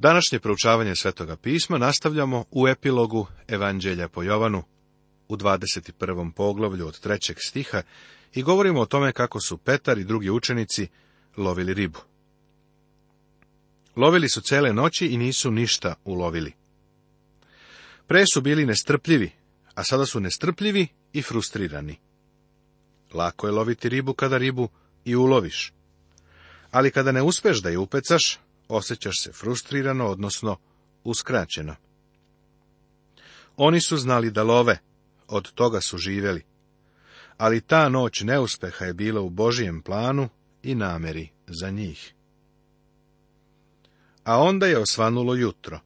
Današnje proučavanje Svetoga pisma nastavljamo u epilogu Evanđelja po Jovanu u 21. poglavlju od 3. stiha i govorimo o tome kako su Petar i drugi učenici lovili ribu. Lovili su cele noći i nisu ništa ulovili. Pre su bili nestrpljivi, a sada su nestrpljivi i frustrirani. Lako je loviti ribu kada ribu i uloviš. Ali kada ne uspeš da je upecaš, osjećaš se frustrirano, odnosno uskraćeno. Oni su znali da love, od toga su živeli. Ali ta noć neuspeha je bila u Božijem planu i nameri za njih. A onda je osvanulo jutro.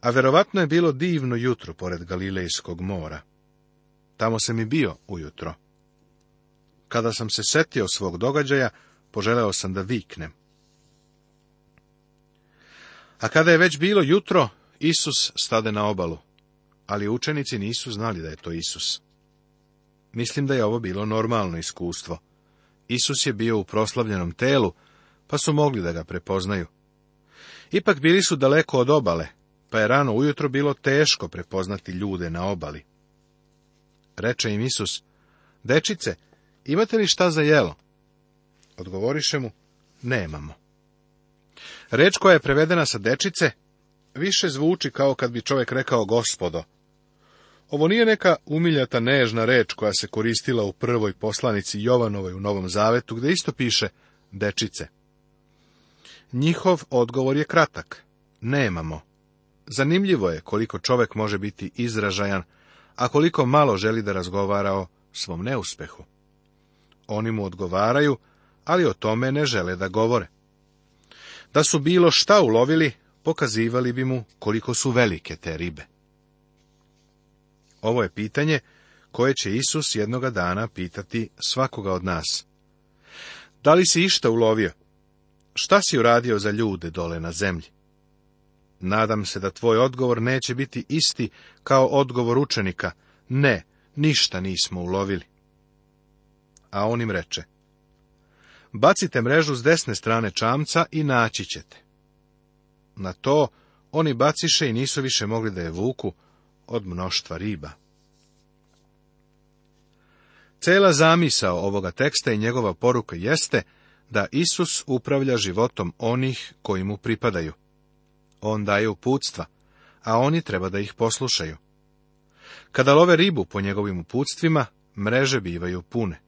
A verovatno je bilo divno jutro pored Galilejskog mora. Tamo sam i bio ujutro. Kada sam se setio svog događaja, poželeo sam da viknem. A kada je već bilo jutro, Isus stade na obalu, ali učenici nisu znali da je to Isus. Mislim da je ovo bilo normalno iskustvo. Isus je bio u proslavljenom telu, pa su mogli da ga prepoznaju. Ipak bili su daleko od obale, pa je rano ujutro bilo teško prepoznati ljude na obali. Reče im Isus, dečice, imate li šta za jelo? Odgovoriše mu, nemamo. Reč koja je prevedena sa dečice više zvuči kao kad bi čovjek rekao gospodo. Ovo nije neka umiljata nežna reč koja se koristila u prvoj poslanici Jovanovoj u Novom Zavetu, gdje isto piše dečice. Njihov odgovor je kratak. Nemamo. Zanimljivo je koliko čovjek može biti izražajan, a koliko malo želi da razgovara o svom neuspehu. Oni mu odgovaraju, ali o tome ne žele da govore. Da su bilo šta ulovili, pokazivali bi mu koliko su velike te ribe. Ovo je pitanje koje će Isus jednoga dana pitati svakoga od nas. Da li si išta ulovio? Šta si uradio za ljude dole na zemlji? Nadam se da tvoj odgovor neće biti isti kao odgovor učenika. Ne, ništa nismo ulovili. A on im reče, bacite mrežu s desne strane čamca i naći ćete. Na to oni baciše i nisu više mogli da je vuku od mnoštva riba. Cela zamisao ovoga teksta i njegova poruka jeste da Isus upravlja životom onih koji mu pripadaju. On daje uputstva, a oni treba da ih poslušaju. Kada love ribu po njegovim uputstvima, mreže bivaju pune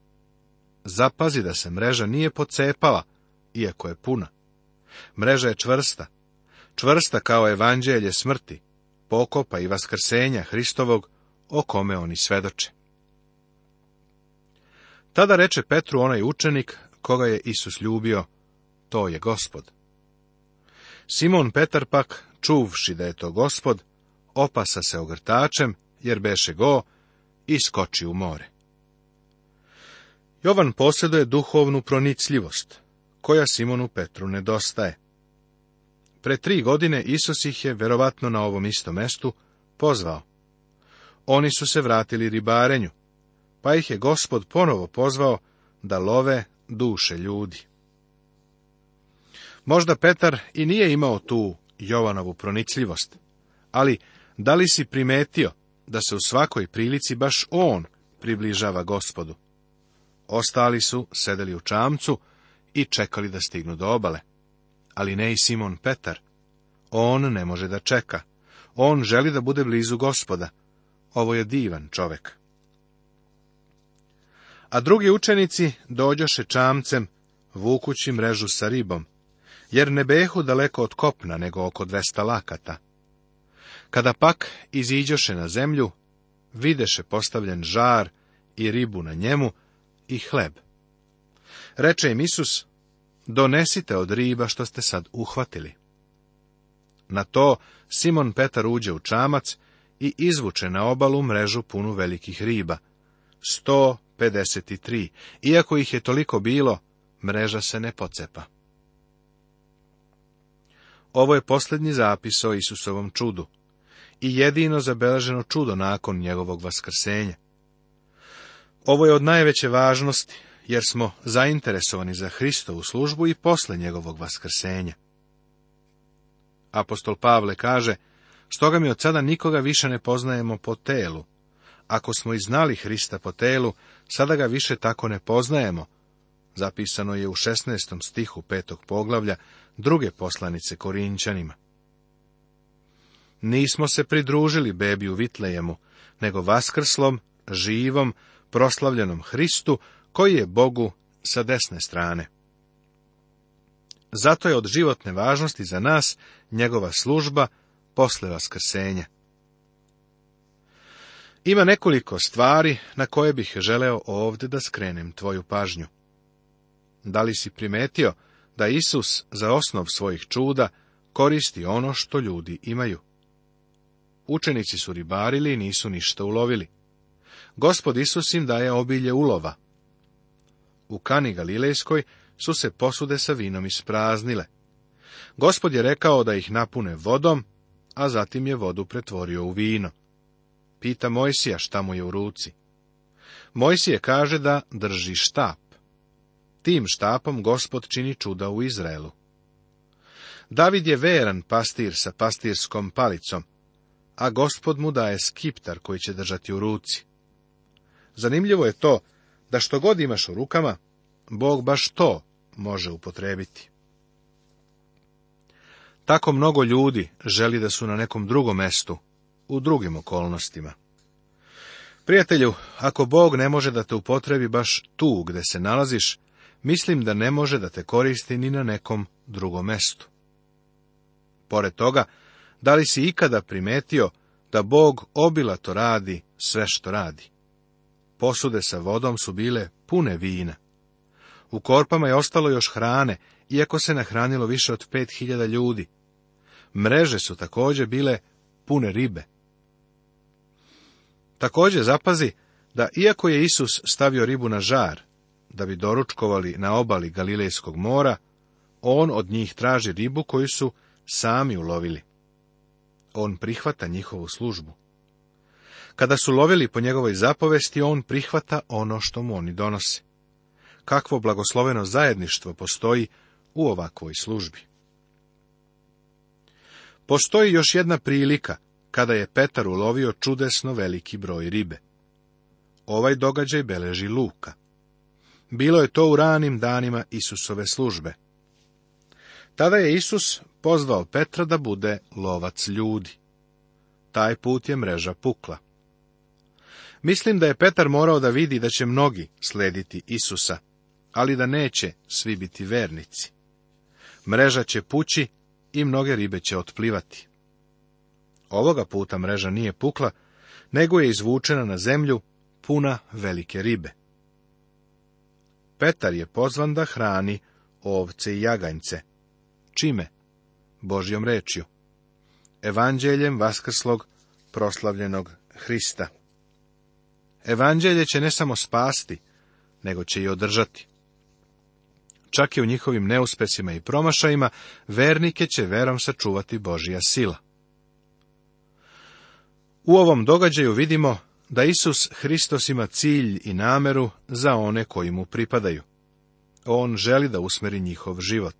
zapazi da se mreža nije pocepala, iako je puna. Mreža je čvrsta, čvrsta kao evanđelje smrti, pokopa i vaskrsenja Hristovog, o kome oni svedoče. Tada reče Petru onaj učenik, koga je Isus ljubio, to je gospod. Simon Petar pak, čuvši da je to gospod, opasa se ogrtačem, jer beše go, i skoči u more. Jovan posjeduje duhovnu pronicljivost, koja Simonu Petru nedostaje. Pre tri godine Isus ih je, verovatno na ovom istom mestu, pozvao. Oni su se vratili ribarenju, pa ih je gospod ponovo pozvao da love duše ljudi. Možda Petar i nije imao tu Jovanovu pronicljivost, ali da li si primetio da se u svakoj prilici baš on približava gospodu? Ostali su sedeli u čamcu i čekali da stignu do obale. Ali ne i Simon Petar. On ne može da čeka. On želi da bude blizu gospoda. Ovo je divan čovek. A drugi učenici dođoše čamcem, vukući mrežu sa ribom, jer ne behu daleko od kopna, nego oko dvesta lakata. Kada pak iziđoše na zemlju, videše postavljen žar i ribu na njemu, i hleb. Reče im Isus, donesite od riba što ste sad uhvatili. Na to Simon Petar uđe u čamac i izvuče na obalu mrežu punu velikih riba. 153. Iako ih je toliko bilo, mreža se ne pocepa. Ovo je posljednji zapis o Isusovom čudu i jedino zabeleženo čudo nakon njegovog vaskrsenja. Ovo je od najveće važnosti, jer smo zainteresovani za Hristovu službu i posle njegovog vaskrsenja. Apostol Pavle kaže, stoga mi od sada nikoga više ne poznajemo po telu. Ako smo i znali Hrista po telu, sada ga više tako ne poznajemo. Zapisano je u 16. stihu petog poglavlja druge poslanice Korinčanima. Nismo se pridružili u Vitlejemu, nego vaskrslom, živom, proslavljenom Hristu, koji je Bogu sa desne strane. Zato je od životne važnosti za nas njegova služba posle vaskrsenja. Ima nekoliko stvari na koje bih želeo ovdje da skrenem tvoju pažnju. Da li si primetio da Isus za osnov svojih čuda koristi ono što ljudi imaju? Učenici su ribarili i nisu ništa ulovili gospod Isus im daje obilje ulova. U kani Galilejskoj su se posude sa vinom ispraznile. Gospod je rekao da ih napune vodom, a zatim je vodu pretvorio u vino. Pita Mojsija šta mu je u ruci. Mojsije kaže da drži štap. Tim štapom gospod čini čuda u Izraelu. David je veran pastir sa pastirskom palicom, a gospod mu daje skiptar koji će držati u ruci. Zanimljivo je to da što god imaš u rukama, Bog baš to može upotrebiti. Tako mnogo ljudi želi da su na nekom drugom mestu, u drugim okolnostima. Prijatelju, ako Bog ne može da te upotrebi baš tu gde se nalaziš, mislim da ne može da te koristi ni na nekom drugom mestu. Pored toga, da li si ikada primetio da Bog obilato radi sve što radi? Posude sa vodom su bile pune vina. U korpama je ostalo još hrane, iako se nahranilo više od pet hiljada ljudi. Mreže su također bile pune ribe. Također zapazi da iako je Isus stavio ribu na žar, da bi doručkovali na obali Galilejskog mora, on od njih traži ribu koju su sami ulovili. On prihvata njihovu službu. Kada su lovili po njegovoj zapovesti, on prihvata ono što mu oni donose. Kakvo blagosloveno zajedništvo postoji u ovakvoj službi. Postoji još jedna prilika kada je Petar ulovio čudesno veliki broj ribe. Ovaj događaj beleži Luka. Bilo je to u ranim danima Isusove službe. Tada je Isus pozvao Petra da bude lovac ljudi. Taj put je mreža pukla. Mislim da je Petar morao da vidi da će mnogi slediti Isusa, ali da neće svi biti vernici. Mreža će pući i mnoge ribe će otplivati. Ovoga puta mreža nije pukla, nego je izvučena na zemlju puna velike ribe. Petar je pozvan da hrani ovce i jaganjce. Čime? Božjom rečju. Evanđeljem vaskrslog proslavljenog Hrista. Evanđelje će ne samo spasti, nego će i održati. Čak i u njihovim neuspesima i promašajima, vernike će verom sačuvati Božija sila. U ovom događaju vidimo da Isus Hristos ima cilj i nameru za one koji mu pripadaju. On želi da usmeri njihov život.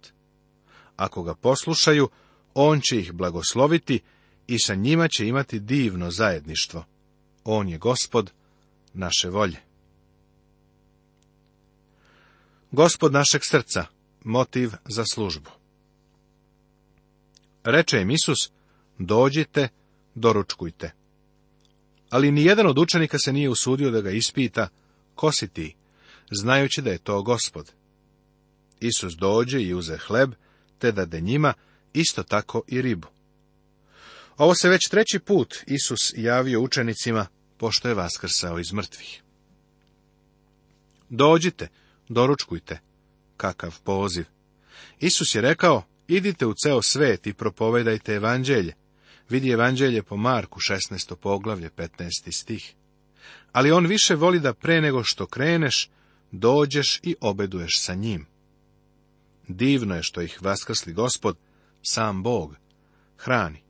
Ako ga poslušaju, on će ih blagosloviti i sa njima će imati divno zajedništvo. On je gospod naše volje. Gospod našeg srca, motiv za službu. Reče im Isus, dođite, doručkujte. Ali nijedan od učenika se nije usudio da ga ispita, ko si ti, znajući da je to gospod. Isus dođe i uze hleb, te dade njima isto tako i ribu. Ovo se već treći put Isus javio učenicima pošto je vaskrsao iz mrtvih. Dođite, doručkujte. Kakav poziv. Isus je rekao, idite u ceo svet i propovedajte evanđelje. Vidi evanđelje po Marku 16. poglavlje 15. stih. Ali on više voli da pre nego što kreneš, dođeš i obeduješ sa njim. Divno je što ih vaskrsli gospod, sam Bog, hrani.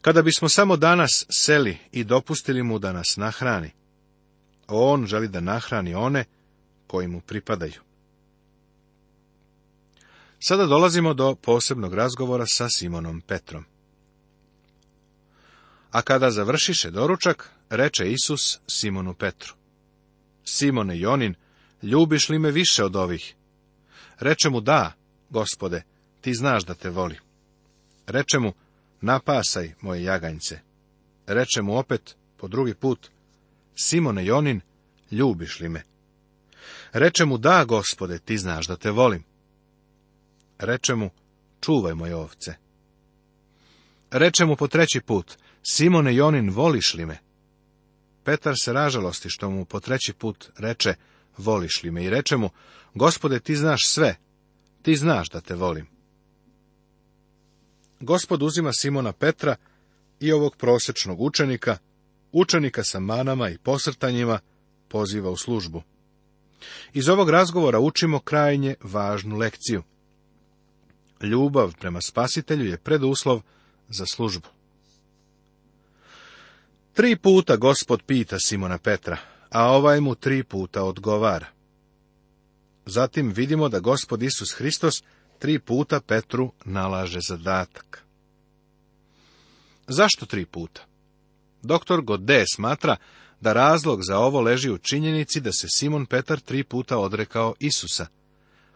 Kada bismo samo danas seli i dopustili mu da nas nahrani, on želi da nahrani one koji mu pripadaju. Sada dolazimo do posebnog razgovora sa Simonom Petrom. A kada završiše doručak, reče Isus Simonu Petru. Simone Jonin, ljubiš li me više od ovih? Reče mu, da, gospode, ti znaš da te voli. Reče mu, napasaj moje jaganjce. Reče mu opet, po drugi put, Simone Jonin, ljubiš li me? Reče mu, da, gospode, ti znaš da te volim. Reče mu, čuvaj moje ovce. Reče mu po treći put, Simone Jonin, voliš li me? Petar se ražalosti što mu po treći put reče, voliš li me? I reče mu, gospode, ti znaš sve, ti znaš da te volim. Gospod uzima Simona Petra i ovog prosječnog učenika, učenika sa manama i posrtanjima, poziva u službu. Iz ovog razgovora učimo krajnje važnu lekciju. Ljubav prema spasitelju je preduslov za službu. Tri puta gospod pita Simona Petra, a ovaj mu tri puta odgovara. Zatim vidimo da gospod Isus Hristos tri puta Petru nalaže zadatak. Zašto tri puta? Doktor Gode smatra da razlog za ovo leži u činjenici da se Simon Petar tri puta odrekao Isusa,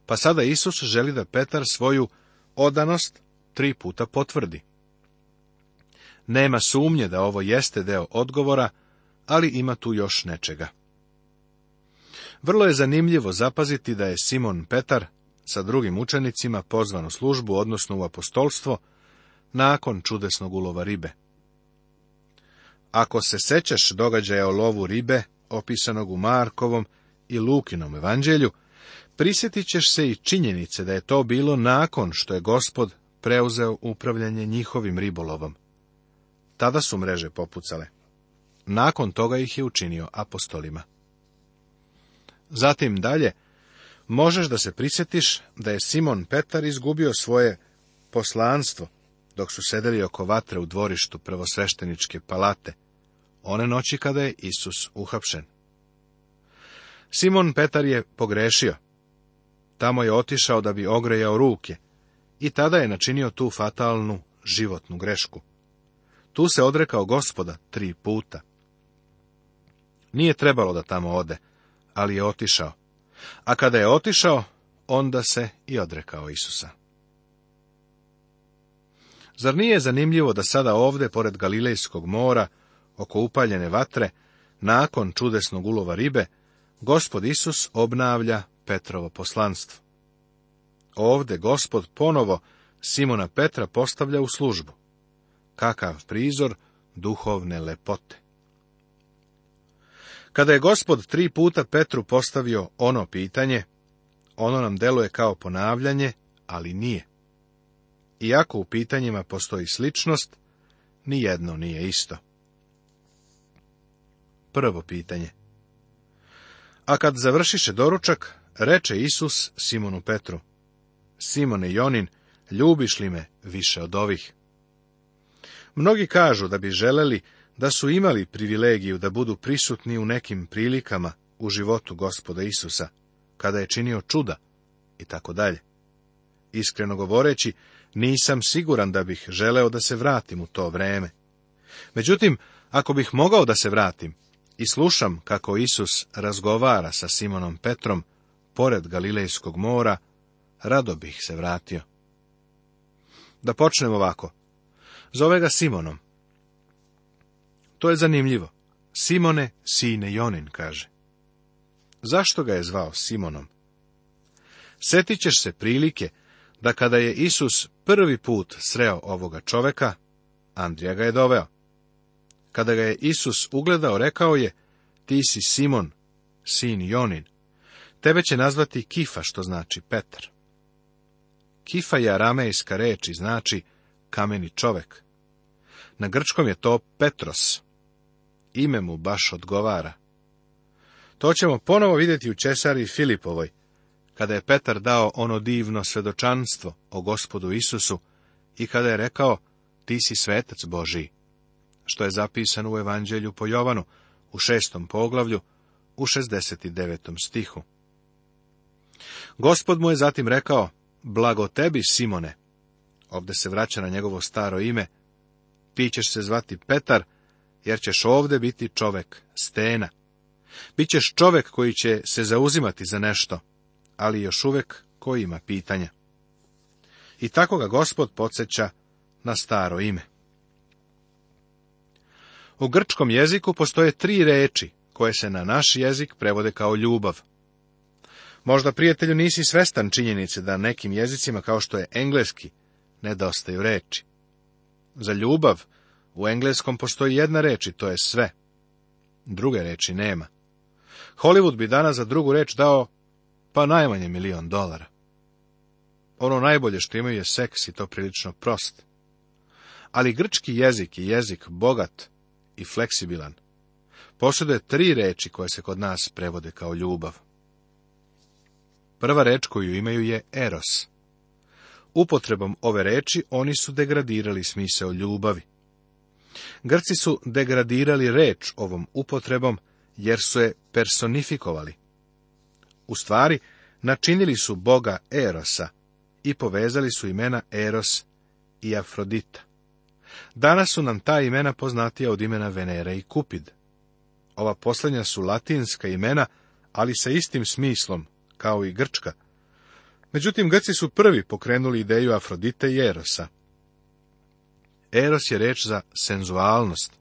pa sada Isus želi da Petar svoju odanost tri puta potvrdi. Nema sumnje da ovo jeste deo odgovora, ali ima tu još nečega. Vrlo je zanimljivo zapaziti da je Simon Petar sa drugim učenicima pozvan službu, odnosno u apostolstvo, nakon čudesnog ulova ribe. Ako se sećaš događaja o lovu ribe, opisanog u Markovom i Lukinom evanđelju, prisjetit ćeš se i činjenice da je to bilo nakon što je gospod preuzeo upravljanje njihovim ribolovom. Tada su mreže popucale. Nakon toga ih je učinio apostolima. Zatim dalje, možeš da se prisjetiš da je Simon Petar izgubio svoje poslanstvo dok su sedeli oko vatre u dvorištu prvosvešteničke palate, one noći kada je Isus uhapšen. Simon Petar je pogrešio. Tamo je otišao da bi ogrejao ruke i tada je načinio tu fatalnu životnu grešku. Tu se odrekao gospoda tri puta. Nije trebalo da tamo ode, ali je otišao a kada je otišao, onda se i odrekao Isusa. Zar nije zanimljivo da sada ovdje, pored Galilejskog mora, oko upaljene vatre, nakon čudesnog ulova ribe, gospod Isus obnavlja Petrovo poslanstvo. Ovdje gospod ponovo Simona Petra postavlja u službu. Kakav prizor duhovne lepote! Kada je gospod tri puta Petru postavio ono pitanje, ono nam deluje kao ponavljanje, ali nije. Iako u pitanjima postoji sličnost, ni jedno nije isto. Prvo pitanje. A kad završiše doručak, reče Isus Simonu Petru. Simone Jonin, ljubiš li me više od ovih? Mnogi kažu da bi želeli da su imali privilegiju da budu prisutni u nekim prilikama u životu gospoda Isusa, kada je činio čuda i tako dalje. Iskreno govoreći, nisam siguran da bih želeo da se vratim u to vreme. Međutim, ako bih mogao da se vratim i slušam kako Isus razgovara sa Simonom Petrom pored Galilejskog mora, rado bih se vratio. Da počnem ovako. Zove ga Simonom. To je zanimljivo. Simone, sine Jonin, kaže. Zašto ga je zvao Simonom? Setit ćeš se prilike da kada je Isus prvi put sreo ovoga čoveka, Andrija ga je doveo. Kada ga je Isus ugledao, rekao je, ti si Simon, sin Jonin. Tebe će nazvati Kifa, što znači Petar. Kifa je aramejska reč i znači kameni čovek. Na grčkom je to Petros, ime mu baš odgovara. To ćemo ponovo vidjeti u Česari Filipovoj, kada je Petar dao ono divno svedočanstvo o gospodu Isusu i kada je rekao, ti si svetac Božiji, što je zapisano u Evanđelju po Jovanu, u šestom poglavlju, u 69. stihu. Gospod mu je zatim rekao, blago tebi, Simone. ovdje se vraća na njegovo staro ime. Ti ćeš se zvati Petar, jer ćeš ovdje biti čovek, stena. Bićeš čovek koji će se zauzimati za nešto, ali još uvek koji ima pitanja. I tako ga gospod podsjeća na staro ime. U grčkom jeziku postoje tri reči koje se na naš jezik prevode kao ljubav. Možda prijatelju nisi svestan činjenice da nekim jezicima kao što je engleski nedostaju reči. Za ljubav u engleskom postoji jedna reč i to je sve. Druge reči nema. Hollywood bi danas za drugu reč dao pa najmanje milion dolara. Ono najbolje što imaju je seks i to prilično prost. Ali grčki jezik je jezik bogat i fleksibilan. Posjeduje tri reči koje se kod nas prevode kao ljubav. Prva reč koju imaju je eros. Upotrebom ove reči oni su degradirali smisao ljubavi. Grci su degradirali reč ovom upotrebom, jer su je personifikovali. U stvari, načinili su boga Erosa i povezali su imena Eros i Afrodita. Danas su nam ta imena poznatija od imena Venere i Kupid. Ova posljednja su latinska imena, ali sa istim smislom, kao i grčka. Međutim, Grci su prvi pokrenuli ideju Afrodite i Erosa. Eros je reč za senzualnost.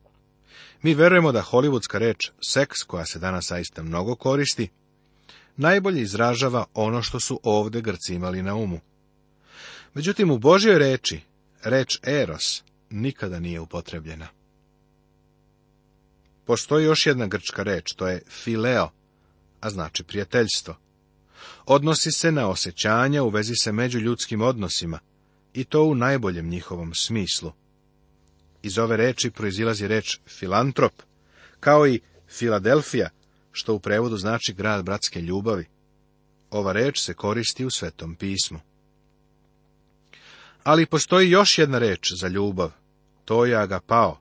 Mi verujemo da hollywoodska reč seks, koja se danas zaista mnogo koristi, najbolje izražava ono što su ovde Grci imali na umu. Međutim, u Božjoj reči, reč eros nikada nije upotrebljena. Postoji još jedna grčka reč, to je fileo, a znači prijateljstvo. Odnosi se na osjećanja u vezi se među ljudskim odnosima, i to u najboljem njihovom smislu. Iz ove reči proizilazi reč filantrop, kao i Filadelfija, što u prevodu znači grad bratske ljubavi. Ova reč se koristi u Svetom pismu. Ali postoji još jedna reč za ljubav, to je agapao.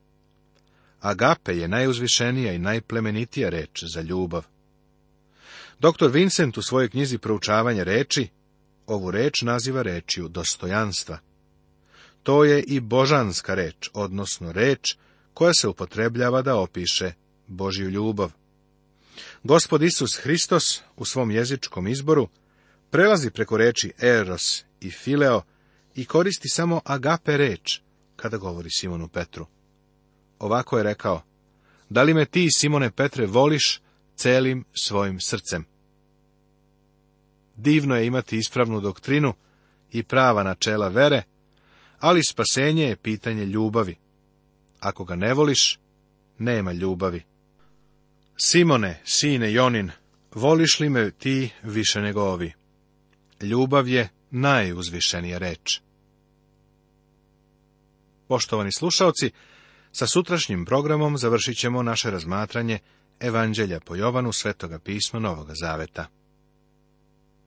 Agape je najuzvišenija i najplemenitija reč za ljubav. Dr. Vincent u svojoj knjizi Proučavanje reči, ovu reč naziva rečju dostojanstva. To je i božanska reč, odnosno reč koja se upotrebljava da opiše Božju ljubav. Gospod Isus Hristos u svom jezičkom izboru prelazi preko reči eros i fileo i koristi samo agape reč kada govori Simonu Petru. Ovako je rekao, da li me ti, Simone Petre, voliš celim svojim srcem? Divno je imati ispravnu doktrinu i prava načela vere, ali spasenje je pitanje ljubavi. Ako ga ne voliš, nema ljubavi. Simone, sine Jonin, voliš li me ti više nego ovi? Ljubav je najuzvišenija reč. Poštovani slušaoci, sa sutrašnjim programom završit ćemo naše razmatranje Evanđelja po Jovanu Svetoga pisma Novog Zaveta.